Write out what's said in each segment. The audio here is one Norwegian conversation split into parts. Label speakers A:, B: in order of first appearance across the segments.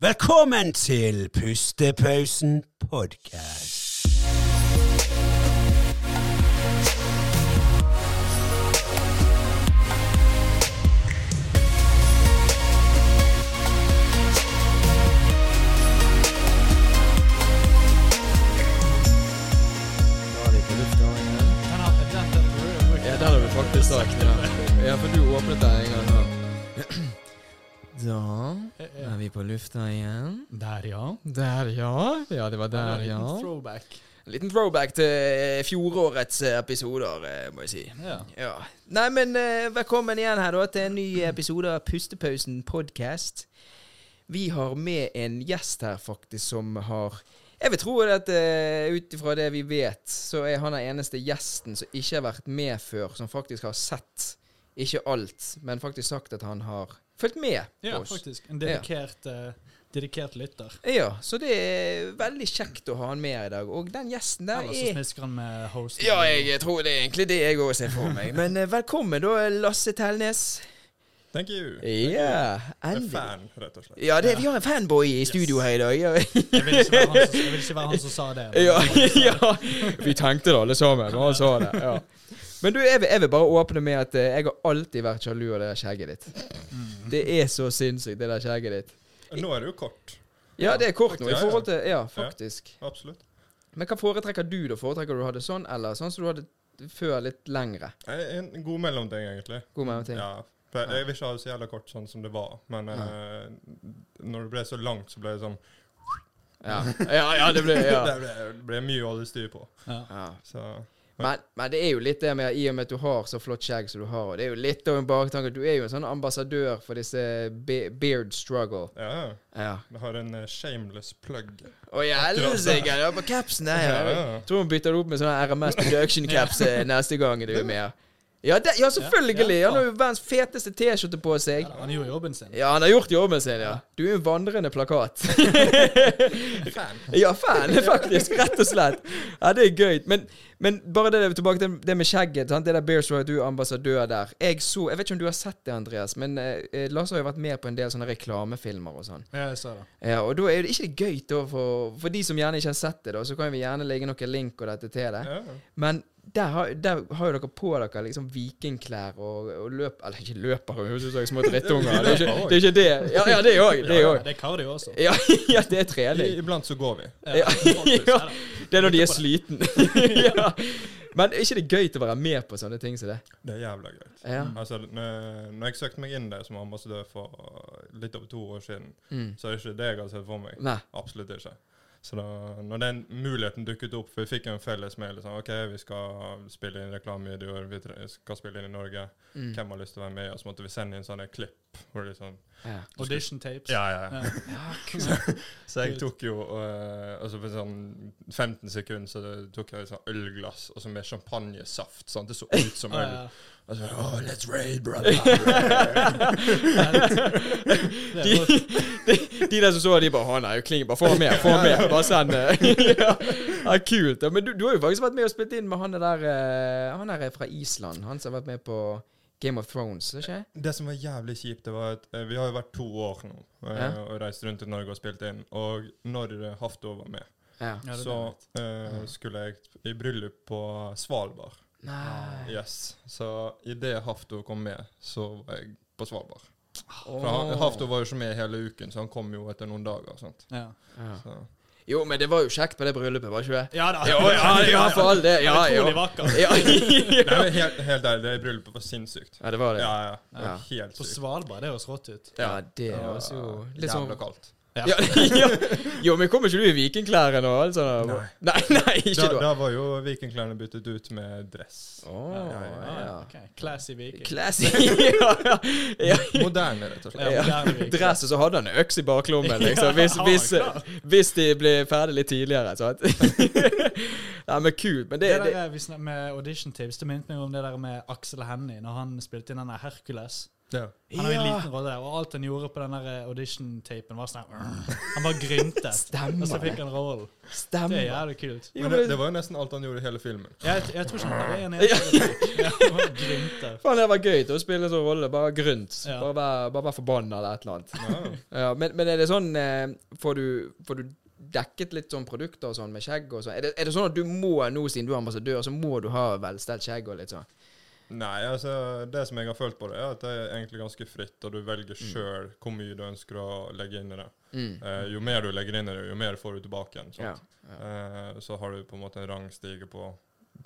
A: Velkommen til Pustepausen podkast.
B: Ja, der har vi faktisk sagt ja. ja, for du åpnet deg en gang. Ja. Da er vi på lufta igjen.
C: Der, ja.
B: Der, ja. Ja, det var der,
C: En
B: ja.
C: liten Throwback.
B: En liten throwback til eh, fjorårets eh, episoder, eh, må jeg si.
C: Ja.
B: Ja. Nei, men eh, velkommen igjen her da til en ny episode av Pustepausen podcast. Vi har med en gjest her faktisk som har Jeg vil tro at uh, ut ifra det vi vet, så er han den eneste gjesten som ikke har vært med før, som faktisk har sett ikke alt, men faktisk sagt at han har fulgt med
C: ja,
B: på oss.
C: faktisk. En dedikert, eh, dedikert lytter.
B: Ja, så det er veldig kjekt å ha han med i dag. Og den gjesten der
C: Ellers så
B: er
C: smisker han med hosten.
B: Ja, jeg tror det er egentlig det jeg òg ser for meg. Men uh, velkommen da, Lasse Telnes.
D: Thank you.
B: Ja,
D: Jeg you.
B: En
D: fan, rett og slett.
B: Ja, det, vi har en fanboy i studio her i dag. Ja,
C: Jeg vil som, jeg vil ikke være han som sa det.
B: ja, ja. Vi tenkte det alle sammen Men han sa det. Ja. Men du, jeg vil, jeg vil bare åpne med at eh, jeg har alltid vært sjalu av det der skjegget ditt.
C: Mm.
B: Det er så sinnssykt, det der skjegget ditt.
D: Nå er det jo kort.
B: Ja, det er kort nå i
D: Ja, ja.
B: forhold til Ja, faktisk.
D: Absolutt.
B: Men hva foretrekker du, da? Foretrekker du å ha det sånn, eller sånn som du hadde før, litt lengre?
D: Er En god mellomting, egentlig.
B: God mellomting.
D: Ja. For jeg, jeg vil ikke ha det så jævla kort sånn som det var, men eh, når det ble så langt, så ble det sånn
B: Ja, ja, ja det ble ja.
D: Det ble, det ble mye å holde styr på.
C: Ja.
B: ja.
D: Så
B: Men, men det er jo litt det med I og med at du har så flott skjegg som du har, og det er jo litt av en baktanke Du er jo en sånn ambassadør for disse be beard struggle.
D: ja.
B: Ja.
D: Jeg har en uh, shameless plug.
B: Å i helsike! Ja, på capsen der, ja. Jeg tror hun bytter det opp med sånn RMS Production-caps eh, neste gang du er med. Ja, det, ja selvfølgelig!
C: Ja, ja.
B: Han har jo verdens feteste T-skjorte på seg.
C: Ja, Han gjorde jobben sin.
B: Ja, han har gjort jobben sin, ja. Du er jo en vandrende plakat.
D: Fan.
B: Ja, fan, faktisk. Rett og slett. Ja, det er gøy. Men, men bare det, tilbake til det med skjegget. Sant? Det der Bears Roy, du er ambassadør der. Jeg så Jeg vet ikke om du har sett det, Andreas, men eh, Lasse har jo vært med på en del sånne reklamefilmer og sånn.
C: Ja, jeg sa det.
B: Ja, og da er det ikke gøy da for, for de som gjerne ikke har sett det, da, så kan vi gjerne legge noen link og dette til det.
D: Ja.
B: Men der har, der har jo dere på dere liksom vikingklær og, og løp... Eller ikke løper, høres ut som små drittunger. Det er ikke det. Er ikke det. Ja, ja, det òg. Det
C: Ja, det er kardio også.
B: Ja, ja, det er trening.
D: Iblant så går vi.
B: Ja, ja. Det er når de er sliten. ja. Men er ikke det gøy til å være med på sånne ting som det?
D: Det er jævla gøy.
B: Ja.
D: Altså, når når jeg søkte meg inn der som ambassadør for litt over to år siden,
B: Mm.
D: så er det ikke det jeg har sett for meg.
B: Nei.
D: Absolutt ikke. Så da når den muligheten dukket opp, for vi fikk en felles mail liksom, OK, vi skal spille inn reklamevideoer, vi skal spille inn i Norge.
B: Mm.
D: Hvem har lyst til å være med? Og så måtte vi sende inn sånne klipp. Hvor det liksom
B: Ja.
C: Audition tapes.
D: Ja, ja.
C: Ja.
B: Ja,
D: Så jeg tok jo øh, altså på sånn 15 sekunder så tok jeg et sånn ølglass og så med champagnesaft. Sant? Det så ut som
C: Ja,
D: øl. Og så, oh, let's raid, brother!
C: Det er
B: de, de der som så de bare Å nei, Kling, bare få ham med, få ham med. Bare send Det ja. ja, Kult. Men du, du har jo faktisk vært med og spilt inn med han der eh, Han der er fra Island. Han som har vært med på Game of Thrones, ikke
D: Det som var jævlig kjipt, det var at eh, vi har jo vært to år nå eh,
B: Ja.
D: og reist rundt i Norge og spilt inn. Og når eh, Hafto var med, så eh, skulle jeg i bryllup på Svalbard.
B: Nei
D: Yes. Så idet Hafto kom med, så var jeg på Svalbard. For han, Hafto var jo ikke med hele uken, så han kom jo etter noen dager. Sant?
C: Ja.
B: Ja.
D: Så.
B: Jo, men det var jo kjekt med det bryllupet, var det ikke det?
C: Ja da.
B: Ja, ja, ja, for all det. Ja,
C: Utrolig
B: ja.
C: vakkert.
B: Ja,
D: Nei, helt, helt ærlig, det bryllupet var sinnssykt.
B: ja, det var det.
D: Ja, ja. Det var
B: Ja.
D: Helt
C: På. Svalbard, det høres rått ut.
B: Ja, det
D: Det
B: var jo litt sånn
D: Jævla kaldt.
C: Ja.
B: ja, ja. Jo, men kommer ikke du i vikingklær nå? Altså?
D: Nei.
B: Nei, nei, ikke
D: Da,
B: da.
D: da var jo vikingklærne byttet ut med dress.
B: Åh,
D: Ja, ja,
C: Ah,
B: ja.
C: ok. Classy viking.
B: Classy. ja, ja. ja.
D: Moderne, rett og slett.
C: Ja.
B: Dress, og så hadde han øks i baklommen, liksom. Hvis, hvis, hvis de blir ferdig litt tidligere, sant. nei, men kult. Men det,
C: Det
B: det
C: der det. med audition tips, det minnet meg om det der med Aksel Hennie, når han spilte inn denne Hercules.
D: Ja.
C: Han har en liten rolle der, og alt han gjorde på den eh, audition-tapen, var sånn Han bare gryntet, Stemmer. og så fikk han rollen. Det er
B: Stemmer.
C: jævlig kult.
B: Jo,
D: Men
B: men-
D: det, det var jo nesten alt han gjorde i hele filmen.
C: Jeg, jeg tror ikke han var gryntet.
B: Faen, det var gøy til å spille en sånn rolle. Bare grynt.
C: Ja.
B: Bare være bare forbanna eller et eller annet.
D: Ja.
B: Ja, men, men er det sånn eh, får, du, får du dekket litt sånn produkter og sånn med skjegg og sånn? Er er det sånn at du må nå, siden du er ambassadør, så må du ha velstelt skjegg og litt sånn?
D: Nei, altså det som jeg har følt på det, er at det er egentlig ganske fritt, og du velger
B: Mm.
D: sjøl hvor mye du ønsker å legge inn i det.
B: Mm.
D: Eh, jo mer du legger inn i det, jo mer får du tilbake igjen.
B: Ja.
D: Ja. Eh, så har du på en måte en rangstige på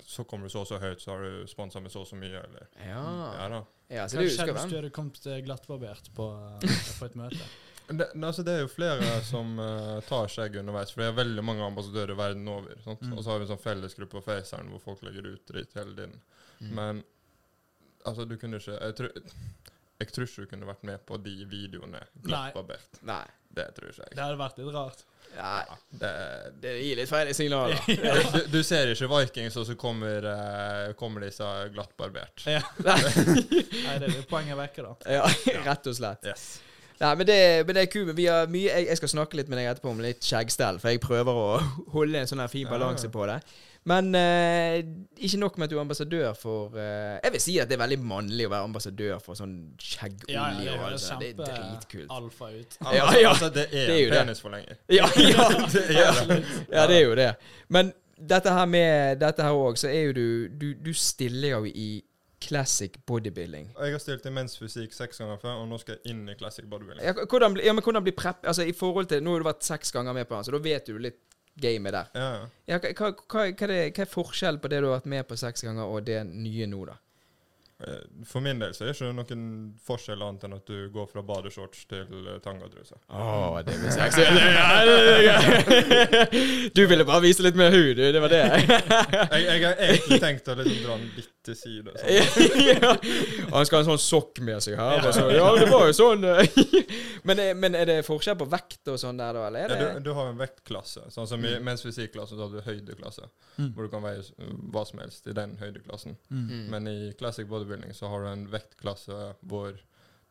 D: Så kommer du så og så høyt, så har du sponsa med så og så mye, eller
B: Ja.
D: Ja da.
B: ja, så
C: Hva
B: du
C: skjedde hvis du hadde kommet eh, glattbarbert på, eh, på et møte?
D: Det, altså, det er jo flere som uh, tar skjegg underveis, for det er veldig mange ambassadører verden over. Sant?
C: Mm.
D: Og så har vi en sånn fellesgruppe på Faceren hvor folk legger ut dritt hele tiden.
B: Mm.
D: Men altså, du kunne ikke Jeg tror, jeg tror ikke du kunne vært med på de videoene glattbarbert.
B: Nei.
D: Det tror ikke jeg.
C: Det hadde vært litt rart.
B: Nei.
D: Det,
B: Det gir litt feil signaler.
D: du, du ser ikke Vikings, og så kommer, eh, kommer disse glattbarbert.
C: Ja. Nei, det er poenget vekke, da.
B: Ja, rett og slett.
D: Yes.
B: Nei, men det, men det er kult. Vi har mye, jeg, jeg skal snakke litt med deg etterpå om litt skjeggstell, for jeg prøver å holde en sånn fin
D: Ja.
B: balanse på det. Men eh, ikke nok med at du er ambassadør for eh, Jeg vil si at det er veldig mannlig å være ambassadør for sånn skjeggolje.
C: Ja, ja, det
B: altså. det er dritkult.
C: alfa ut.
B: Ja, ja.
D: altså, det er,
B: Det er jo det.
D: penisforlenger.
B: Ja, ja,
D: Det er det.
B: ja, det er jo det. Men dette her med Dette her òg, så er jo du, du Du stiller jo i classic bodybuilding.
D: Jeg har stilt i menns fysikk seks ganger før, og nå skal jeg inn i classic bodybuilding.
B: Ja, hvordan, ja, men hvordan blir prep... Altså i forhold til Nå har du vært seks ganger med på den, så da vet du litt gamet der.
D: Ja, ja.
B: Ja, hva, hva, hva, er det, hva er forskjellen på det du har vært med på seks ganger, og det nye nå, da?
D: Eh, For min del så er det ikke noen forskjell annet enn at du går fra badeshorts til eh, tangatruse.
B: Å, det blir sexy. Du ville bare vise litt mer hud, du. Det var det.
D: Jeg, jeg har egentlig tenkt å liksom dra den litt til side. Sånn.
B: ja. Han skal ha en sånn sokk med seg her. så, ja, det var jo sånn. men, er- men er det forskjell på vekt og sånn der, da? Eller
D: Ja,
B: er det
D: du, du har en vektklasse. Sånn som i mens fysikklassen så har du høydeklasse,
C: Mm.
D: hvor du kan veie hva som helst i den høydeklassen.
B: Mm.
D: Men i classic bodybuilding så har du en vektklasse hvor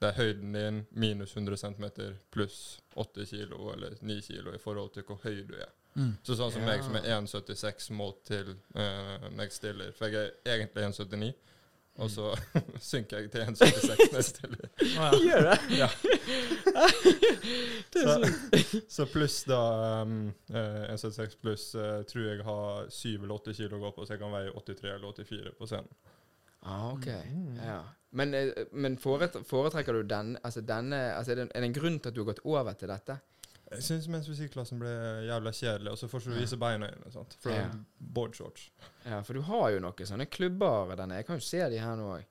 D: det er høyden din minus 100 cm pluss 8 kilo eller 9 kilo i forhold til hvor høy du er.
C: Mm.
D: Så sånn som
B: Ja.
D: meg som er 1,76 målt til uh, jeg stiller. For jeg er egentlig 1,79, og så synker jeg til 1,76 når jeg stiller.
C: Å, ja.
B: Gjør det?
D: Ja.
B: det
D: Så, så pluss da um, eh, 1,76 pluss uh, tror jeg har 7 eller 8 kilo å gå på, så jeg kan veie 83 eller 84 på scenen.
B: Ah, ok.
D: Mm.
B: Ja. Men, eh, men foret, foretrekker du den, altså denne altså er, det, er det en grunn til at du har gått over til dette?
D: Jeg syns mens fysikklassen ble jævla kjedelig, og så får du vise beina dine. sant? For
B: Ja.
D: boardshorts.
B: Ja, for du har jo noen sånne klubber denne. Jeg kan jo se de her nå òg.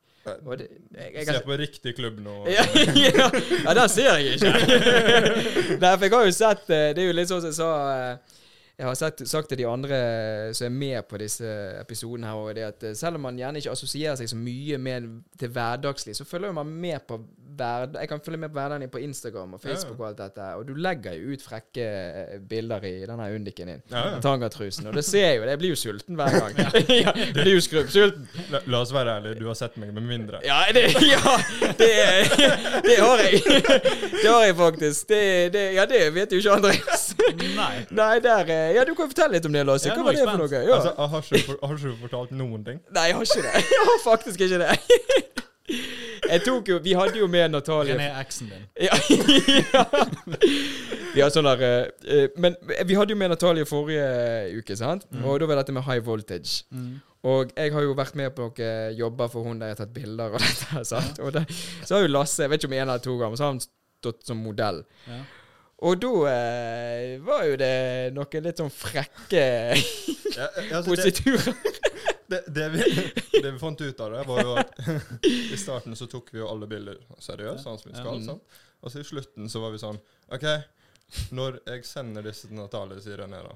B: Og det, jeg, jeg,
D: Se på riktig klubb nå.
B: ja, ja, ja, den ser jeg ikke. Nei, for jeg har jo sett eh, Det er jo litt sånn som jeg sa eh, Jeg har sett, sagt til de andre som er med på disse episodene her, det at eh, selv om man gjerne ikke assosierer seg så mye med til hverdagslig, så følger man med på hverd... Jeg kan følge med på hverdagen din på Instagram og Facebook og alt dette, og du legger jo ut frekke eh, bilder i denne undiken din.
D: Ja, ja.
B: Tangatrusen. Og det ser jeg jo, jeg blir jo sulten hver gang. ja, jeg blir jo skrubbsulten.
D: La, la oss være ærlige, du har sett meg med mindre.
B: Ja, det, ja, det, det har jeg. Det har jeg faktisk. Det, det, ja, det vet jo ikke Andreas.
C: Nei.
B: Nei, der eh, Ja, du kan fortelle litt om det, Lasse. Hva var det for noe? Ja.
D: Altså, har ikke, har ikke du fortalt noen ting?
B: Nei, jeg har ikke det. Jeg har faktisk ikke det. Jeg tok jo Vi hadde jo med Natalie
C: René eksen din.
B: ja, ja. Vi har sånn der eh, eh, Men vi hadde jo med Natalie forrige uke, sant?
C: Mm.
B: Og da var dette med high voltage.
C: Mm.
B: Og jeg har jo vært med på noen jobber for hun der jeg har tatt bilder og dette. sant? Og det, så har jo Lasse, jeg vet ikke om en eller to ganger, så har han stått som modell.
C: Ja.
B: Og da eh, var jo det noen litt sånn frekke
D: Ja, altså,
B: positurer.
D: det, det, vi, det vi fant ut av det, var jo at i starten så tok vi jo alle bilder seriøst, sånn som vi skal. Sånn. Og så i slutten så var vi sånn OK, når jeg sender disse til Natalie, sier René da,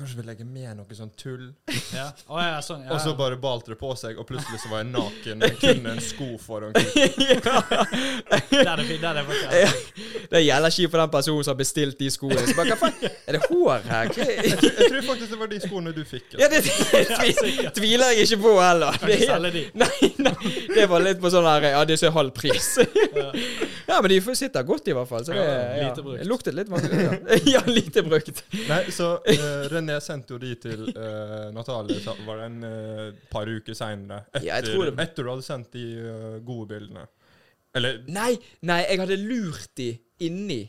D: Kanskje vi legger med noe sånn tull?
C: Ja. Oh, ja, sånn, ja.
D: Og så bare balte det på seg, og plutselig så var jeg naken med kun en sko foran
C: det er.
B: Gjelder ikke for den personen som har bestilt de skoene. Så bare, hva faen? Er det hår her?
D: Jeg tror faktisk det var de skoene du fikk.
B: Ja, det, det tvi- tviler jeg ikke på heller.
C: Kan ikke selge de.
B: nei, nei, det var litt på sånn her Ja, det er halv pris. Ja, men de sitter godt, i hvert fall. Så det,
C: Ja,
B: ja,
C: lite brukt.
B: Det luktet litt vanskelig. Ja. ja, lite brukt.
D: Nei, så uh, René sendte jo de til uh, Natalie, så var det en uh, par uker seinere. Etter,
B: Ja, det-
D: etter du hadde sendt de uh, gode bildene. Eller
B: Nei, nei, jeg hadde lurt de inni.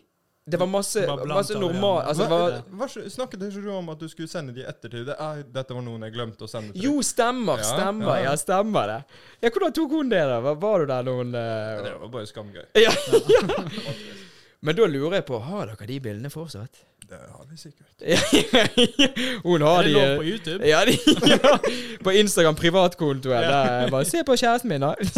B: Det var masse, masse
C: av,
B: normal... Altså,
D: hva, hva, snakket ikke du om at du skulle sende de i ettertid? Det er, dette var noen jeg glemte å sende til
B: jo, stemmer,
D: Ja,
B: stemmer.
D: ja.
B: Ja, stemmer det. Ja, Hvordan tok hun det, da? Var, var du der noen uh...
D: Det var bare skamgøy.
B: ja, ja. Men da lurer jeg på, har dere de bildene fortsatt?
D: Det har vi sikkert.
B: hun har
C: Er det
B: de
C: lov
B: eh,
C: på YouTube?
B: Ja, de, ja, på Instagram privatkontoen.
C: Ja.
B: Der bare Se på kjæresten min, da.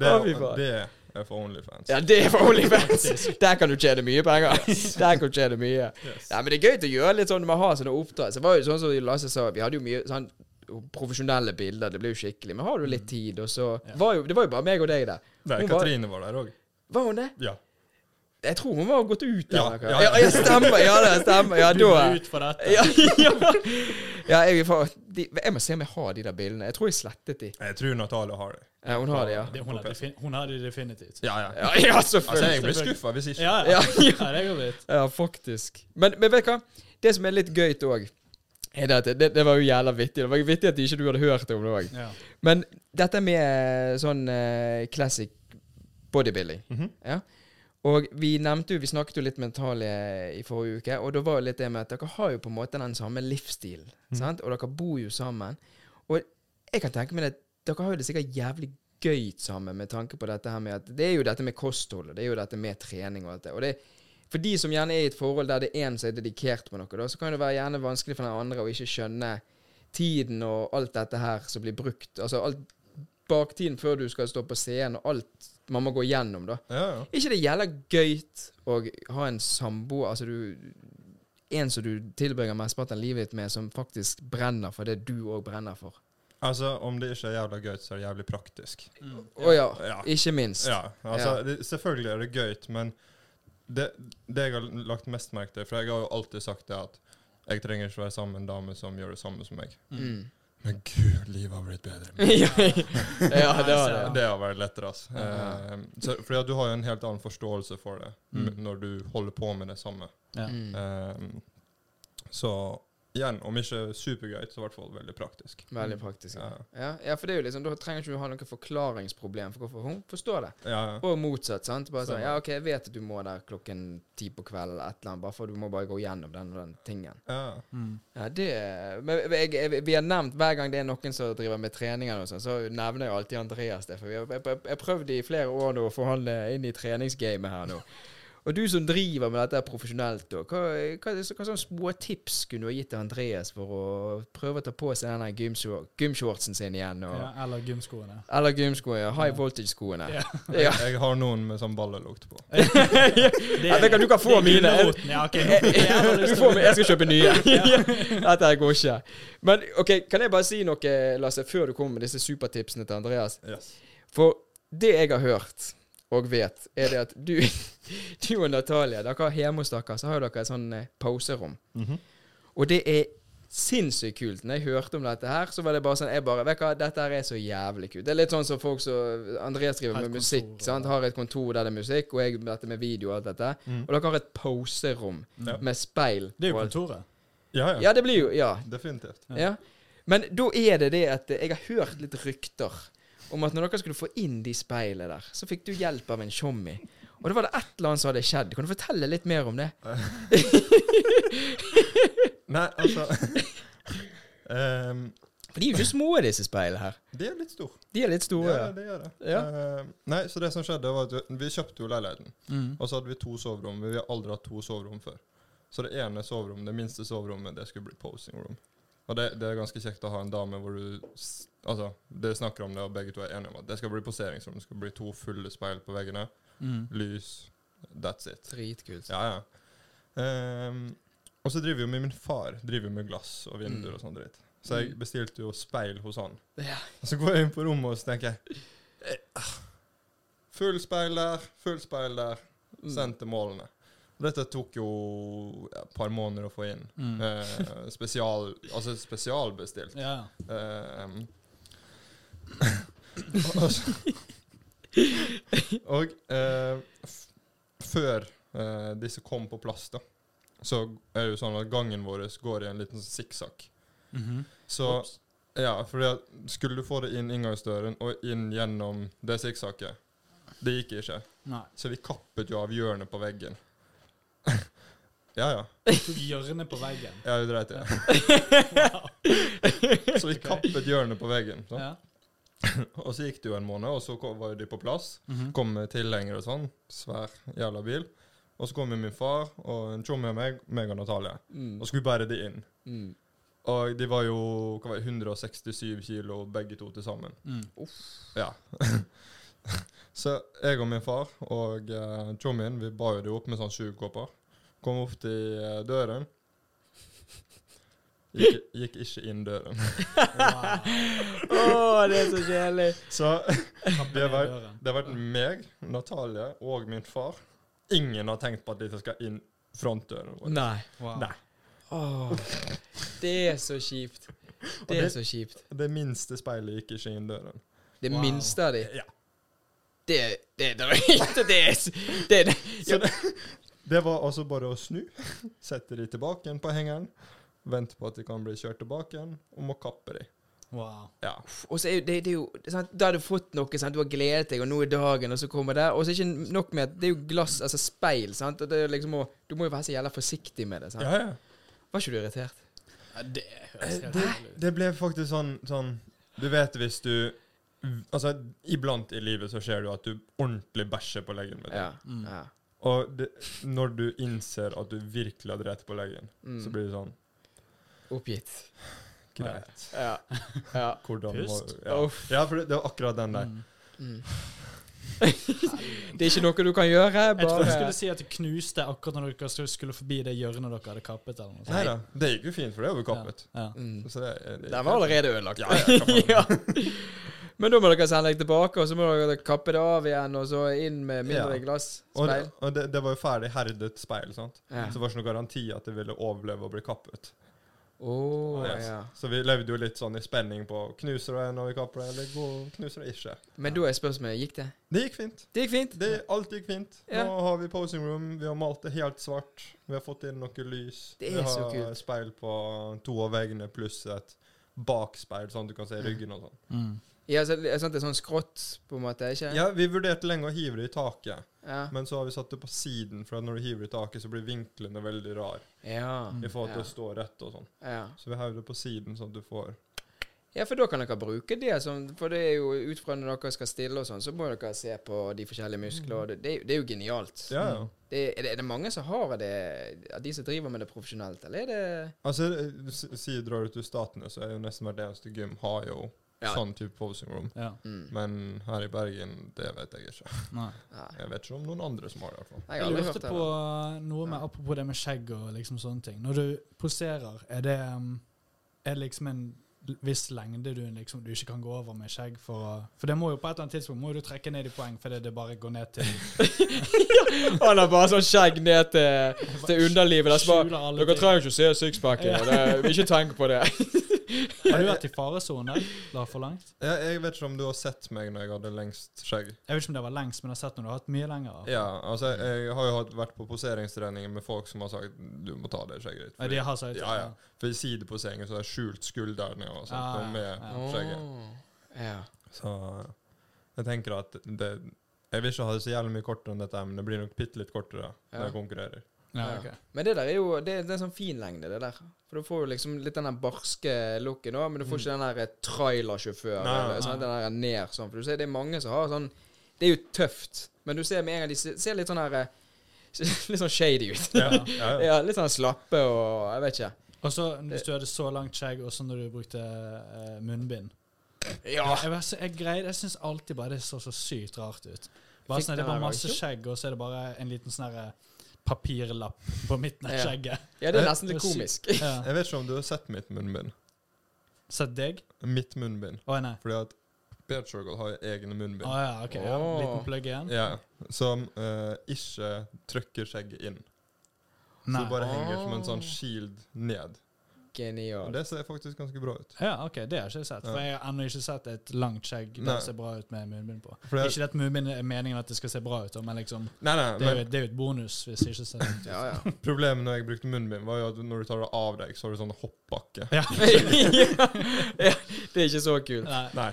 D: Det, det er for Onlyfans.
B: Ja, det er for OnlyFans. Der kan du tjene mye penger. Der kan du tjene mye.
D: Yes.
B: Ja, men det er gøy å gjøre litt sånn når man har sånne oppdrag. Så var jo sånn som Lasse sa, vi hadde jo mye sånn profesjonelle bilder. Det ble jo skikkelig. Men har du litt tid, og så
C: Ja.
B: var jo, Det var jo bare meg og deg der.
D: Nei, Katrine var der òg.
B: Var hun det?
D: Ja.
B: Jeg tror hun var gått ut.
D: Ja,
B: eller noe.
D: ja,
B: ja,
D: ja.
B: ja, stemmer. Ja, det stemmer. Ja,
C: Du må ut for dette.
B: ja, ja. ja jeg, får, de, jeg må se om jeg har de der bildene. Jeg tror jeg slettet de.
D: Jeg tror Natalia har det.
B: Ja, hun har det, ja.
C: Hun, har defin hun har det definitivt.
D: Ja, ja.
B: Ja, ja
D: Altså,
B: selvfølgelig.
D: jeg blir skuffa hvis ikke.
C: Ja,
B: Ja,
C: ja.
B: ja.
C: det
B: faktisk. Men, men vet du hva? Det som er litt gøy òg, det det, det var jo jævla vittig. Det var vittig at ikke du hadde hørt om det òg.
C: Ja.
B: Men dette med sånn uh, classic bodybuilding
D: Mhm.
B: ja. Og vi nevnte jo, vi snakket jo litt med Natalie i forrige uke, og det var jo litt det med at dere har jo på en måte den samme livsstilen. Mm. Og dere bor jo sammen. Og jeg kan tenke meg at dere har jo det sikkert jævlig gøy sammen med tanke på dette her med at Det er jo dette med kosthold, og det er jo dette med trening og alt det. Og det for de som gjerne er i et forhold der det er én som er dedikert på noe, da, så kan det være gjerne vanskelig for den andre å ikke skjønne tiden og alt dette her som blir brukt. Altså alt baktiden før du skal stå på scenen, og alt man må gå gjennom, da.
D: Ja, ja.
B: ikke det gjelder gøyt å ha en samboer, altså du En som du tilbringer mesteparten av livet ditt med, som faktisk brenner for det du òg brenner for.
D: Altså, om det ikke er jævla gøyt, så er det jævlig praktisk.
B: Å ja,
D: Ja.
B: ikke minst.
D: Ja, altså,
B: Ja.
D: Det, selvfølgelig er det gøyt, men det, det jeg har lagt mest merke til For jeg har jo alltid sagt det at jeg trenger ikke være sammen med en dame som gjør det samme som meg.
B: Mm.
D: Men gud, livet har blitt bedre.
B: ja, ja, det har det.
D: Det har vært lettere, altså. Eh, så, fordi du har jo en helt annen forståelse for det
C: Mm.
D: når du holder på med det samme.
C: Ja.
B: Mm.
D: Eh, så igjen, om ikke supergøy, så i hvert fall veldig praktisk.
B: Veldig praktisk. Ja.
D: Ja.
B: Ja, for det er jo liksom, da trenger ikke du ha noe forklaringsproblem for hvorfor hun forstår det.
D: Ja, ja.
B: Og motsatt. sant? Bare sånn, ja, ok, jeg vet at du må der klokken ti på kvelden eller et eller annet, bare for du må bare gå gjennom den og den tingen.
D: ja.
C: Mm.
B: Ja, det Men jeg, jeg, vi har nevnt hver gang det er noen som driver med treninger, noe sånt, så nevner jeg alltid Andreas det. For vi har, jeg, jeg prøvde i flere år nå å få han eh, inn i treningsgamet her nå. Og du som driver med dette profesjonelt, da, hva, hva, hva sånne små tips kunne du ha gitt til Andreas for å prøve å ta på seg denne gymshor- gymshortsen sin igjen? Og,
C: Ja, eller gymskoene.
B: Eller gymskoene. ja, High voltage-skoene.
C: Ja.
B: Ja.
D: Jeg har noen med sånn ballelukt på.
B: Ja, det kan, du kan få
C: det
B: mine.
C: Ja, okay. Jeg
B: Du får, jeg skal kjøpe nye. Dette her går ikke. Men ok, kan jeg bare si noe, Lasse, før du kommer med disse supertipsene til Andreas?
D: Yes.
B: For det jeg har hørt og vet, er det at du, du og Natalia dere har Hjemme hos dere så har dere et sånn pauserom. pauserom.
D: -hmm.
B: Og det er sinnssykt kult. Når jeg hørte om dette her, så var det bare sånn Jeg bare Vet hva, dette her er så jævlig kult. Det er litt sånn som folk som Andreas driver med musikk.
C: kontor,
B: sant? Har et kontor der det er musikk, og jeg med dette med video og alt dette.
D: Mm.
B: Og dere har et pauserom
D: Ja.
B: med speil.
C: Det er jo kontoret.
D: Ja, ja.
B: Ja, det blir jo Ja.
D: Definitivt.
B: ja. Men da er det det at eh, jeg har hørt litt rykter om at når dere skulle få inn de speilene der, så fikk du hjelp av en tjommi. Og da var det et eller annet som hadde skjedd. Kan du fortelle litt mer om det?
D: Nei, altså um,
B: For de er jo ikke små, disse speilene her.
D: De er litt store.
B: De er litt store.
D: Ja, det gjør det.
B: Ja.
D: Uh, nei, så det som skjedde, var at vi- kjøpte jo leiligheten.
C: Mm.
D: Og så hadde vi to soverom. Vi har aldri hatt to soverom før. Så det ene soverommet, det minste soverommet, det skulle bli posing room. Og det, det er ganske kjekt å ha en dame hvor du Altså, det snakker om det, og begge to er enige om at det skal bli poseringsrom. Det skal bli to fulle speil på veggene.
C: Mm.
D: Lys. That's it.
B: Dritkult.
D: Ja, ja. Um, Og så driver jo min far driver jo med glass og vinduer
B: Mm.
D: og sånn dritt. Så jeg bestilte jo speil hos han.
B: Ja.
D: Og så går jeg inn på rommet og så tenker jeg eh, ah, Full speil der, full speil der.
B: Mm.
D: Sendt til målene. Og dette tok jo ja, et par måneder å få inn.
C: Mm.
D: Eh, spesial, altså spesialbestilt.
C: Ja.
D: Eh, og eh, før eh, disse kom på plass, da, så er det jo sånn at gangen vår går i en liten sikksakk.
C: Mhm.
D: Så
C: Ops.
D: ja, for skulle du få det inn inngangsdøren og inn gjennom det sikksakket, det gikk ikke.
C: Nei.
D: Så vi kappet jo av hjørnet på veggen. ja, ja.
C: Hjørnet på veggen.
D: Ja, du dreit i det. Så vi kappet hjørnet på veggen. Så.
C: Ja.
D: Og så gikk det jo en måned, og så var jo de på plass.
C: Mhm.
D: Kom med tilhenger og sånn. Svær jævla bil. Og så kom jo min far og en tjommi av meg, meg og Natalie.
B: Mm.
D: Og skulle bære de inn.
B: Mm.
D: Og de var jo hva var det, 167 kilo begge to til sammen.
C: Mm.
D: Ja. så jeg og min far og uh, tjommien vi bar jo de opp med sånn sugekopper. Kom opp til uh, døren. Gikk, gikk ikke inn døren.
C: Wow.
B: oh, det er så kjedelig.
D: Så Det har,
C: vært,
D: det har vært meg, Natalie og min far. Ingen har tenkt på at de skal inn frontdøren vår.
B: Nei.
C: Wow.
D: Nei.
B: Oh, det er så kjipt. Det er så kjipt.
D: Det minste speilet gikk ikke inn døren.
B: Det
C: Wow.
B: minste av de.
D: Ja.
B: Det, det. Det det,
D: det, det var altså bare å snu, sette de tilbake igjen på hengeren, vente på at de kan bli kjørt tilbake igjen, og må kappe de.
C: wow.
D: Ja.
B: Og så er det, det er jo sant? Da har du fått noe, sant? du har gledet deg, og nå er dagen, og så kommer det. Og så er det ikke nok med at det er jo glass, altså speil, sant. Og det er liksom og, du må jo være så jævla forsiktig med det. sant?
D: Ja, ja.
B: Var ikke du irritert?
C: Ja, det høres
D: Det, det ble faktisk sånn, sånn Du vet hvis du Altså, iblant i livet så skjer det jo at du ordentlig bæsjer på leggen. Med du.
B: Ja.
C: Mm.
B: ja.
D: Og det, når du innser at du virkelig har drept på leggen,
B: Mm.
D: så blir det sånn
B: Oppgitt.
D: Greit.
B: Ja. ja.
D: Hvordan må
C: Pust.
D: ja. Ja, for det, det var akkurat den der.
C: Mm.
B: Mm. det er ikke noe du kan gjøre.
C: Jeg trodde du skulle si at det knuste akkurat når dere skulle forbi det hjørnet dere hadde kappet. eller noe.
D: Nei da, det gikk jo fint, for det var jo kappet.
C: Ja.
B: mm.
D: Så det, det,
B: Den var allerede ødelagt.
D: Ja, ja.
B: Men da må dere sende deg tilbake, og så må dere kappe det av igjen, og så inn med mindre
D: Ja.
B: glass.
D: Og, det, og det, det var jo ferdig herdet speil, sant?
B: Ja.
D: så det var ikke noen garanti at det ville overleve å bli kappet.
B: Å,
D: Yes.
B: ja.
D: Så vi levde jo litt sånn i spenning på knuser det når vi kapper det, eller går- knuser det ikke.
B: Men da er spørsmålet gikk det?
D: Det gikk fint.
B: Det gikk fint.
D: Det, alt gikk fint.
B: Ja.
D: Nå har vi posing room, vi har malt det helt svart. Vi har fått inn noe lys.
B: Det
D: vi
B: er så
D: har
B: kult.
D: speil på to av veggene pluss et bakspeil, sånn at du kan se ryggen og sånn.
C: Mm.
B: Ja, så, det sånn, det er sånn skrått, på en måte? ikke?
D: Ja, vi vurderte lenge å hive det i taket,
B: Ja.
D: men så har vi satt det på siden, for når du hiver det i taket, så blir vinklene veldig rar
B: Ja.
D: i forhold til
B: Ja.
D: å stå rett og sånn.
B: ja.
D: Så vi heiv det på siden, sånn at du får
B: Ja, for da kan dere bruke det For det er jo ut fra når dere skal stille og sånn, så må dere se på de forskjellige muskler, og det, det, er jo- genialt.
D: Ja, ja.
B: Det, er, det, er det mange som har det, de som driver med det profesjonelt, eller er det
D: Altså, sier si drar du til Statene, så er jo nesten hvert eneste gym har jo
B: Ja.
D: sånn type posing room.
C: Ja.
B: mm.
D: Men her i Bergen, det vet jeg ikke.
C: Nei.
D: Jeg vet ikke om noen andre som har det, i hvert fall.
B: Jeg har
C: Jeg lurte
B: hørt det.
C: på noe med apropos det med skjegg og liksom sånne ting. Når du poserer, er det, er det liksom en viss lengde du liksom du ikke kan gå over med skjegg for å For det må jo på et eller annet tidspunkt må du trekke ned i poeng fordi det bare går ned til
B: Han har bare sånn skjegg ned til, til underlivet. Bare, dere trenger ikke å se sixpacken.
C: Ja.
B: det- Ikke tenk på det.
C: Har du vært i faresone? La for langt?
D: Jeg, jeg vet ikke om du har sett meg når jeg hadde lengst skjegg.
C: Jeg vet ikke om det var lengst, men jeg har sett når du har hatt mye lenger.
D: Ja, altså, jeg, jeg har jo hatt, vært på poseringstreninger med folk som har sagt du må ta det skjegget ditt.
C: Ja, de har sagt
D: ja, ja. For i sideposeringen så har jeg skjult skuldrene og sånt,
C: ja,
D: og med
C: ja.
D: skjegget.
B: Ja.
D: Så jeg tenker at det Jeg vil ikke ha det så jævlig mye kortere enn dette, men det blir nok bitte litt kortere
B: Ja.
D: når jeg konkurrerer.
C: Ja, okay.
B: Men det der er jo det, det er sånn fin lengde, det der. For du får jo liksom litt den der barske looken òg, men du får ikke den der trailersjåfør. Eller sånn, Den der ned sånn. For du ser det er mange som har sånn Det er jo tøft, men du ser med en gang de ser, litt sånn her eh, Litt sånn shady ut.
D: Ja, ja, ja.
B: Ja, litt sånn slappe og Jeg vet ikke.
C: Og så hvis du hadde så langt skjegg, og så når du brukte uh, munnbind
B: Ja.
C: Jeg, jeg, så- jeg, greide- jeg syns alltid bare det så så sykt rart ut. Bare sånn, det er
B: bare
C: masse skjegg, og så er det bare en liten sånn herre papirlapp på midten av skjegget.
B: Ja, det er
D: Eh,
B: nesten litt komisk.
C: Ja.
D: Jeg vet ikke om du har sett mitt munnbind.
C: Sett deg?
D: Mitt munnbind.
C: Oh, nei.
D: Fordi at Beard Circle har egne munnbind.
C: Oh, ja, ok. Ja. Liten plugg igjen?
D: Ja, som uh, ikke trykker skjegget inn. Så det bare henger som en sånn shield ned. Og
B: Genialt.
D: det ser faktisk ganske bra ut.
C: Ja, ok, det har jeg ikke sett. For jeg har ennå ikke sett et langt skjegg Det ser bra ut med munnbind på.
D: For det,
C: Ikke at munnbind er meningen at det skal se bra ut, men liksom
D: nei, nei,
C: det er, jo,
D: men
C: det er jo et bonus hvis det ikke ser ut.
B: Ja, ja.
D: problemet når jeg brukte munnbind, var jo at når du tar det av deg, så har du sånn hoppbakke.
C: Ja.
B: det er ikke så kult.
C: Nei.
D: Nei.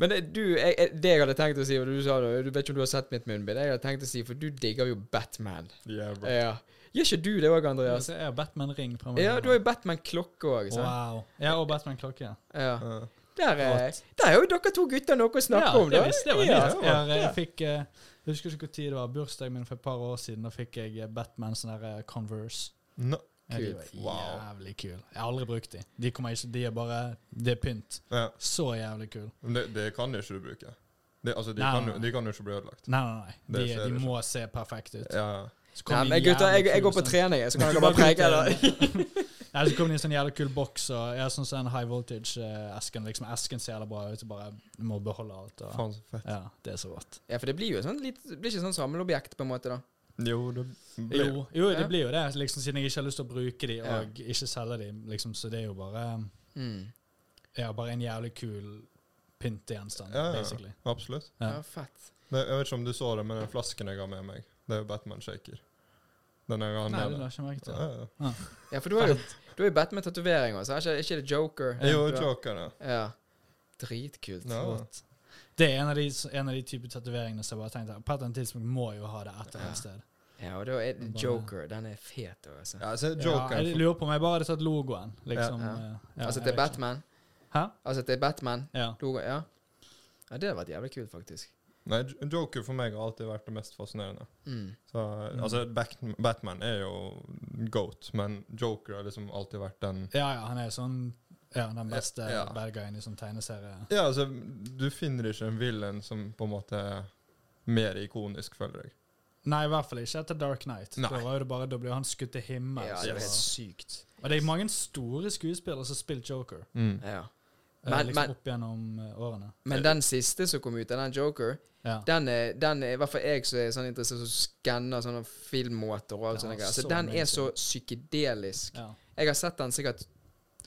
B: Men det, du, jeg, jeg- det jeg hadde tenkt å si, og du sa det, du vet ikke om du har sett mitt munnbind, jeg hadde tenkt å si, for du digger jo Batman.
D: Yeah, bro.
B: Ja. Gjør ikke du det òg, Andreas?
C: Jeg har Batman-ring fra meg.
B: Ja, du har jo Batman-klokke òg.
C: Wow. Ja, og Batman-klokke.
B: Ja.
D: Ja.
B: Der, er- der er jo dere to gutter noe å snakke
C: Ja,
B: om,
C: det,
B: da.
C: visste, det var
B: ja.
C: nytt. Jeg, jeg fikk eh, Jeg husker ikke hvor tid det var. Bursdagen min for et par år siden. Da fikk jeg eh, Batman sånne der eh, Converse.
D: No.
C: Ja, var
D: Wow.
C: jævlig kul. Jeg har aldri brukt de. De kommer ikke De er bare Det er pynt.
D: Ja.
C: Så jævlig kul.
D: Men det, det kan ikke du bruke. Det, altså, de,
C: Nei,
D: kan,
C: nei,
D: jo- de kan jo ikke bli ødelagt.
C: Nei, nei, nei. De, de må se perfekte ut.
D: Ja.
C: Kom
B: Nei, men gutter, jeg, jeg går på
C: sånn-
B: trening, så kan dere
C: bare
B: preke det.
C: Nei, så kom det i en sånn jævlig kul boks, og jeg sånn som high voltage-esken. liksom Esken ser jævla bra ut, så bare du må beholde alt. Og,
D: Faen, så fett.
C: ja, det er så rått.
B: Ja, for det blir jo sånn litt, det blir ikke sånn samleobjekt, på en måte, da.
D: Jo, det blir
C: Jo, jo, det
B: Ja.
C: blir jo det, liksom, siden jeg ikke har lyst til å bruke de
B: Ja.
C: og ikke selge de. Liksom, så det er jo bare
B: Mm.
C: Ja, bare en jævlig kul pyntegjenstand,
D: Ja, ja.
C: basically.
D: Absolutt.
C: Ja.
B: Ja, fett.
D: Jeg vet ikke om du så det, men den flasken jeg har med meg, det er jo Batman Shaker. Den jeg har
C: Nei, det la jeg ikke merke til.
D: Ja, ja.
B: Ja, for du har jo, du har jo Batman-tatovering også, er ikke, ikke det Joker?
D: Jo,
B: Du har-
D: Joker, ja.
B: Ja. Dritkult.
D: Ja.
C: Rått. Det er en av de, en av de type tatoveringene som jeg bare tenkte På et eller annet tidspunkt må jeg jo ha det et eller
B: Ja.
C: annet sted.
B: Ja, og da er det
C: Bare-
B: Joker. Den er fet, altså.
D: Ja, så
C: Ja,
D: Joker
C: jeg lurer på om jeg bare hadde tatt logoen. Liksom,
B: Ja.
C: eh, ja,
B: altså
C: jeg
B: til
C: vet ikke.
B: Batman.
C: Hæ?
B: Altså til Batman.
C: Ja.
B: Logo, ja. Ja, det hadde vært jævlig kult, faktisk.
D: Nei, Joker for meg har alltid vært det mest fascinerende.
B: Mm.
D: Så,
C: Mm.
D: altså, Batman er jo goat, men Joker har liksom alltid vært den
C: ja, ja, han er sånn Ja, den beste
D: Ja.
C: bad guyen i sånn tegneserie.
D: Ja, altså, du finner ikke en villain som på en måte er mer ikonisk, føler jeg.
C: Nei, i hvert fall ikke etter Dark Knight.
D: Nei.
C: Da var det bare, da ble han skutt til himmelen.
B: Ja, det er helt sykt.
C: og det er mange store skuespillere som har spilt Joker.
B: Ja.
C: Eh,
B: Men-
C: liksom
B: men-
C: opp gjennom eh, årene.
B: Men den siste som kom ut, den Joker,
C: Ja.
B: den er, den er i hvert fall jeg som er sånn interessert som skanner sånne filmmåter og alt sånt. Så
C: så
B: den er så psykedelisk.
C: ja.
B: Jeg har sett den sikkert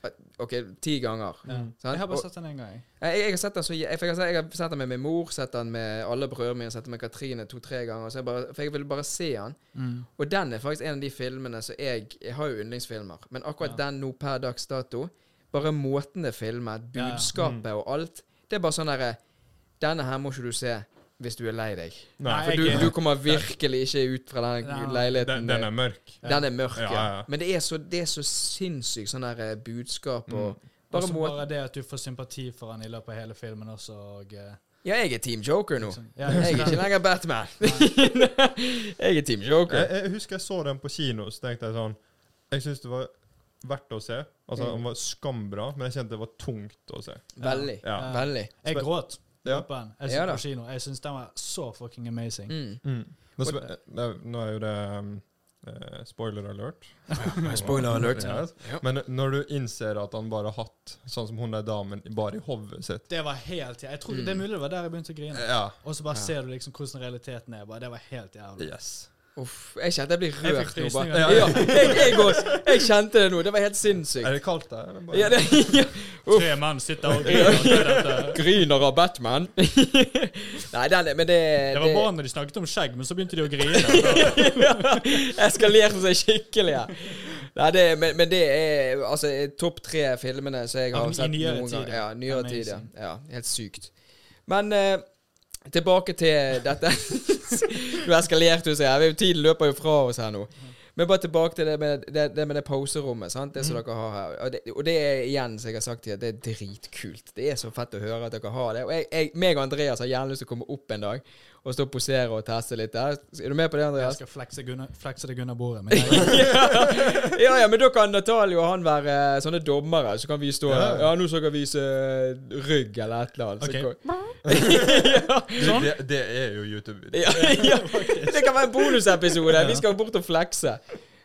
B: eh, OK, ti ganger.
C: ja.
D: Mm.
C: Jeg har bare sett den én gang.
B: Jeg, jeg, har sett den så, jeg, jeg, har sett, den med min mor, sett den med alle brødrene mine, sett den med Katrine to-tre ganger. Så jeg bare, for jeg ville bare se den.
C: Mm.
B: Og den er faktisk en av de filmene som jeg Jeg har jo yndlingsfilmer, men akkurat den nå per dags dato Bare måten det er filmet,
C: Ja, ja.
B: budskapet og alt Det er bare sånn derre Denne her må ikke du se hvis du er lei deg.
C: Nei,
B: For du, du kommer virkelig ikke ut fra den
C: Ja.
B: leiligheten.
D: Den, den er mørk.
B: Den er mørk,
D: Ja,
B: ja.
D: ja.
B: Men det er så, det er så sinnssykt sånn der budskap og
D: Mm.
B: Bare
C: Også
B: måten
C: bare det at du får sympati for han i løpet av hele filmen også. Og, eh,
B: Ja, jeg er Team Joker nå.
C: liksom- ja,
B: Jeg er ikke lenger Batman. jeg er Team Joker.
D: Jeg, jeg husker jeg så den på kino, så tenkte jeg sånn Jeg syns det var verdt å se. Altså,
B: Mm.
D: Den var skambra, men jeg kjente det var tungt å se.
B: Veldig.
D: Ja.
B: Veldig.
C: Jeg gråt
D: Ja.
C: Jeg
B: Ja
C: så
B: ja,
C: på kino. Jeg syns den var så fucking amazing.
B: Mm.
D: Mm. Nå, nå er jo det um, eh, spoiler alert.
B: Spoiler alert.
D: Ja.
B: Ja.
D: Men når du innser at han bare har hatt sånn som hun der damen bare i hodet sitt
C: Det var helt Jeg tror
B: Mm.
C: Det er mulig det var der jeg begynte å grine.
D: Ja.
C: Og så bare
B: Ja.
C: ser du liksom hvordan realiteten er. Bare, det var helt jævlig.
D: Yes.
B: Uff, jeg kjente jeg blir rørt nå. Bare.
C: Ja,
B: Ja, jeg, jeg, også. jeg kjente det nå. Det var helt sinnssykt.
D: Er det kaldt der? bare-
B: Ja, det, ja.
C: Tre menn sitter og griner.
B: Griner av Batman. Nei, den Men det
C: Det var bra når de snakket om skjegg, men så begynte de å grine.
B: Eskalerte seg skikkelig her. Nei, det, men, men det er altså topp tre filmene som jeg har sett noen gang.
C: ja.
B: Ja, nyere tid, ja. Ja. Helt sykt. Men eh, tilbake til dette. du eskalerte du så jævlig. Tiden løper jo fra oss her nå. Men bare tilbake til det med det, det, med det pauserommet. Sant? Det
C: som
B: som dere har her. Og det, og det er igjen, som jeg har sagt til dere, det er dritkult. Det er så fett å høre at dere har det. Og jeg, jeg, meg og Andreas har gjerne lyst til å komme opp en dag og stå og posere og teste litt der. Er du med på det, Andreas?
C: Jeg skal flekse, Gunnar, flekse det under bordet. Men jeg,
B: ja, ja, men da kan Natalie og han være eh, sånne dommere, så kan vi stå
D: Ja.
B: Ja, nå skal vi vise eh, rygg eller et eller annet. Okay.
C: Ok.
B: ja.
D: sånn? det, det er jo YouTube-video.
B: Ja, ja. Det kan være en bonusepisode. Vi skal bort og flekse.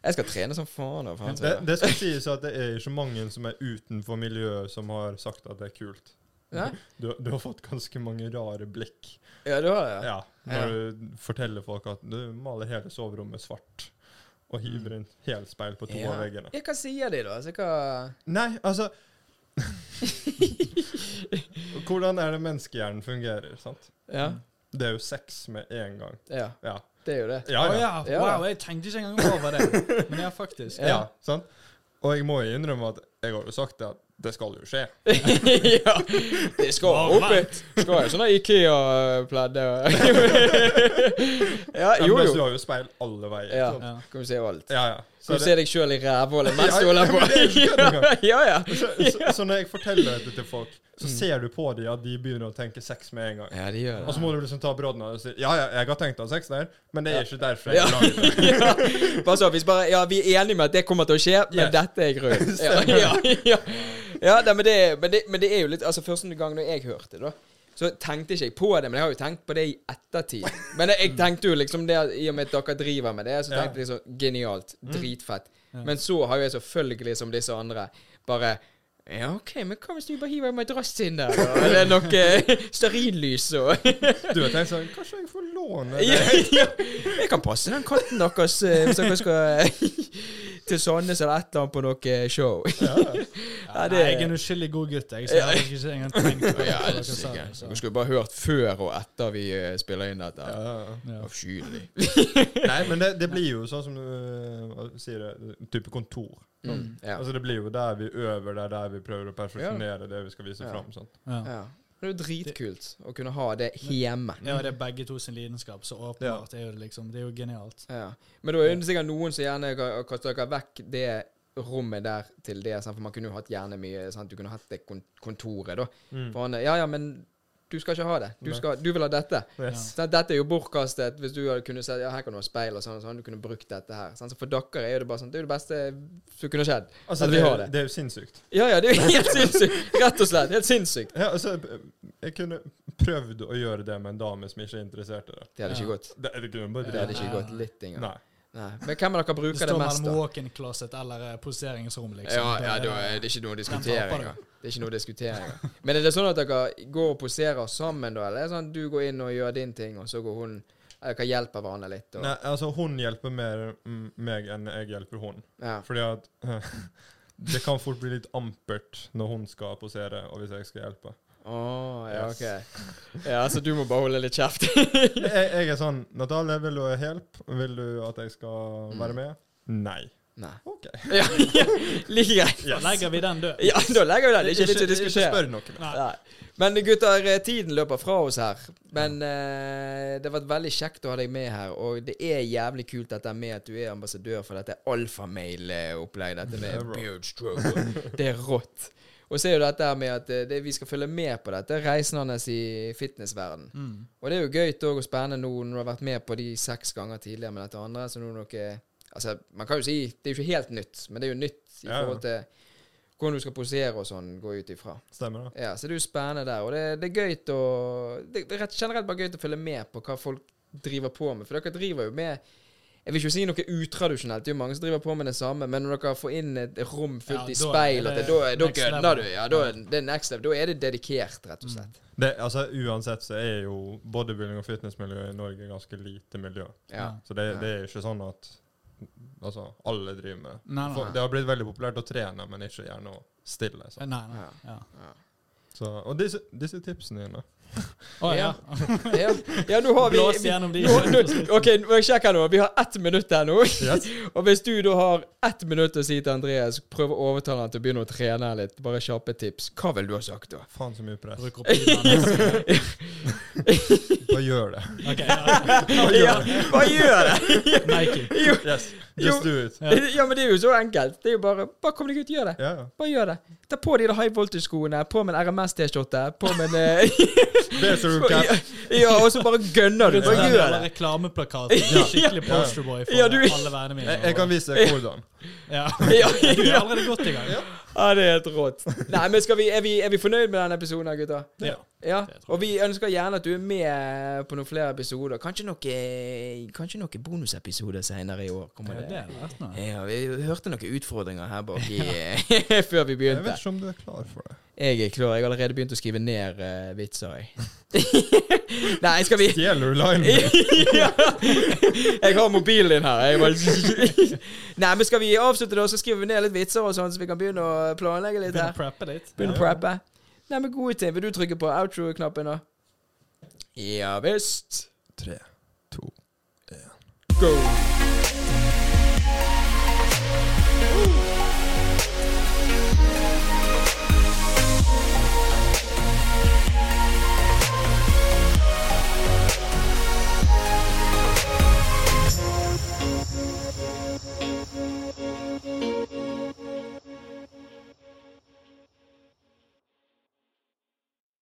B: Jeg skal trene som faen. faen,
D: Det, det skal sies at det er ikke mange som er utenfor miljøet som har sagt at det er kult.
B: Ja?
D: Du, du har fått ganske mange rare blikk.
B: ja, du har det.
D: Ja, når du forteller folk at du maler hele soverommet svart. Og hiver inn helspeil på to
B: Ja.
D: av veggene.
B: Ja, hva sier de, da? Altså, hva
D: Nei, altså Hvordan er det menneskehjernen fungerer? sant?
B: Ja.
D: Det er jo sex med en gang.
B: ja.
D: Ja.
B: Det er jo det.
D: Ja, ja.
C: Oh,
B: Ja.
C: wow, jeg tenkte ikke engang over det. Men ja, faktisk.
B: Ja.
D: ja. sant? Og jeg må jo innrømme at jeg har jo sagt det at det skal jo skje.
B: ja. Det skal opp Skal jo sånne Ikea-pledder Ja, jo,
D: Men du har jo speil alle veier.
B: Ja. Kan vi se alt.
D: ja, ja.
B: Kan du ser deg sjøl i rævhullet mens du holder på?
D: det
B: ja, ja.
D: så, så, så når jeg forteller dette til folk, så ser du på dem at de begynner å tenke sex med en gang.
B: Ja, de gjør
D: Og så må du liksom ta brodden og si Ja, ja, jeg har tenkt å ha sex der, men det er ikke derfor jeg
B: Ja.
D: har laget det.
B: ja. Bare så, hvis bare, ja, vi er enige med at det kommer til å skje, men
D: Yes.
B: dette er grunnen. Ja, ja, ja. ja men, det, men, det, men det er jo litt Altså, første gang når jeg hørte det, da, så tenkte ikke jeg på det, men jeg har jo tenkt på det i ettertid. Men jeg, tenkte jo liksom det i og med at dere driver med det, så tenkte jeg liksom genialt.
C: Mm.
B: Dritfett. Men så har jo jeg selvfølgelig, som disse andre, bare ja, OK, men hva hvis du bare hiver en madrass inn der, da? Eller noe stearinlys og
D: Du har tenkt sånn Kanskje jeg får låne
B: ja. Jeg kan passe den katten deres eh, hvis dere skal til Sandnes eller et eller annet på noe show.
D: Ja.
C: Ja,
B: det-
C: nei, jeg er en uskyldig god gutt, jeg. Så jeg hadde ikke engang tenkt på
B: Ja, det
C: dere
B: skulle bare hørt før og etter vi eh, spiller inn dette.
D: Ja.
C: Ja.
B: Avskyelig.
D: Nei, men det, det blir jo sånn som du sier det, type kontor.
B: Mm, ja.
D: Altså Det blir jo der vi øver, det er der vi prøver å perfeksjonere det vi skal vise
B: Ja.
D: fram. Sånn.
C: Ja.
B: Ja. Det er jo dritkult å kunne ha det hjemme.
C: ja, det er begge to sin lidenskap, så åpenbart er jo det liksom Det er jo genialt.
B: Ja. Men da er det sikkert noen som gjerne kan dere vekk det rommet der til det. For man kunne jo hatt gjerne mye sant? Du kunne hatt det kontoret, da.
D: Mm.
B: For han Ja, ja, men du skal ikke ha det. Du, skal, du vil ha dette.
D: Yes.
B: Sånn, dette er jo bortkastet hvis du hadde kunnet sett, ja, her kan du ha speil og sånn, og sånn, du kunne brukt dette her. Sånn, Så for dere er jo det bare sånn Det er jo det beste som kunne skjedd.
D: Altså,
B: At vi
D: det,
B: har det.
D: det er jo sinnssykt.
B: Ja, ja, det er jo helt sinnssykt. Rett og slett. Helt sinnssykt.
D: Ja, altså, jeg kunne prøvd å gjøre det med en dame som ikke er interessert i det.
B: Det hadde ikke gått.
D: Det, det det, det,
B: Det hadde ikke gått litt engang.
D: Nei.
B: Nei. Men hvem av dere
C: Det
B: bruker det
C: står mellom walk-in closet eller eh, poseringsrom, liksom.
B: Ja, ja
C: det,
B: er det- er ikke noe engang. Det er ikke noe diskutering. Men er det sånn at dere går og poserer sammen, da? Eller er det sånn at du går inn og gjør din ting, og så går hun Eller dere hjelper hverandre litt? Og,
D: Nei, altså hun hjelper mer meg enn jeg hjelper hun.
B: ja.
D: Fordi at det kan fort bli litt ampert når hun skal posere, og hvis jeg skal hjelpe.
B: Å, ja, OK. Ja, så du må bare holde litt kjeft?
D: Jeg, jeg er sånn Natalie, vil du hjelpe? hjelp? Vil du at jeg skal være med? Nei.
B: Nei.
D: OK.
B: Ja, ja, like greit.
C: Da legger vi den død.
B: Ja, da legger vi den. Det ikke vits i å
D: ikke
B: diskutere.
D: spør noe.
C: mer.
B: Nei. Men gutter, eh, tiden løper fra oss her. Men uh, det har vært veldig kjekt å ha deg med her. Og det er jævlig kult dette med at du er ambassadør for dette alfamail-opplegget. Dette med beard stroke. Det er rått. Og så er jo dette med at eh, det, vi skal følge med på dette reisen hans i fitnessverden.
C: Mm.
B: Og det er jo gøy og spennende nå når du har vært med på de seks ganger tidligere med dette andre. Så nå noe Altså, man kan jo si Det er jo ikke helt nytt, men det er jo nytt i
D: Ja, ja.
B: forhold til hvordan du skal posere og sånn, gå ut ifra.
D: Stemmer da.
B: Ja, så det er jo spennende der. Og det, det er gøy å det er generelt bare gøy å følge med på hva folk driver på med. For dere driver jo med Jeg vil ikke si noe utradisjonelt. Det er jo mange som driver på med det samme. Men når dere får inn et rom
C: Ja,
B: fullt i
C: er
B: speil, da, gønner du. Ja, da, det er next level. Da er det dedikert, rett og slett.
D: det. Altså Uansett så er jo bodybuilding og fitnessmiljø i Norge ganske lite miljø.
B: Ja.
D: Så det, det er ikke sånn at Altså, alle driver med
C: Nei, nei.
D: For, Det har blitt veldig populært å trene, men ikke gjerne å stille. Så.
C: Nei, nei.
B: Ja.
C: Ja.
D: Så, og disse, disse tipsene dine
C: Å, ja.
B: Ja, ja nå har vi,
C: Blås
B: vi
C: gjennom de.
B: nå, nå, OK, må jeg sjekke her nå. Vi har ett minutt her nå.
D: Yes.
B: Og hvis du da har ett minutt å si til Andreas, prøv å overtale han til å begynne å trene litt, bare kjappe tips, hva vil du ha sagt da?
D: Faen så mye press.
C: Bruk opp tiden.
D: Bare gjør det.
C: Ok, ja.
B: Hva gjør det?
C: Nike.
B: Jo,
D: Yes.
B: Jo.
D: Just do it.
C: Ja.
B: men det er jo så enkelt. Det er jo bare Bare kom deg ut, gjør det.
D: Ja, ja.
B: Bare gjør det. Ta på de high voltage-skoene, på med en RMS-T-skjorte, på med en eh,
D: Det ser du
B: Ja, ja, og så bare gønner du. Bare gjør det.
C: reklameplakat. Skikkelig posterboy for
B: Ja, du-
C: alle vennene mine.
D: Jeg, jeg kan vise deg hvordan.
C: Ja.
B: Ja,
C: Du er allerede godt i gang.
B: ja, det er helt rått. Nei, men skal vi, er, vi, er vi fornøyd med denne episoden, gutta?
C: Ja.
B: Ja, og vi ønsker gjerne at du er med på noen flere episoder. Kanskje noen kanskje noen bonusepisoder senere i år. Kommer det?
C: noe.
B: Ja, vi hørte noen utfordringer her bak i, før vi begynte.
D: Jeg vet ikke om du er klar for det.
B: Jeg er klar. Jeg har allerede begynt å skrive ned uh, vitser, jeg. Nei, skal vi
D: Stjeler du linen?
B: ja. Jeg har mobilen din her. Jeg bare... Nei, men skal vi avslutte da, så skriver vi ned litt vitser og sånn, så vi kan begynne å planlegge litt
C: Begynne å preppe litt.
B: Begynne å preppe. Nei, men gode ting. Vil du trykke på outro-knappen, da? Ja visst.
D: Tre, to
B: Go.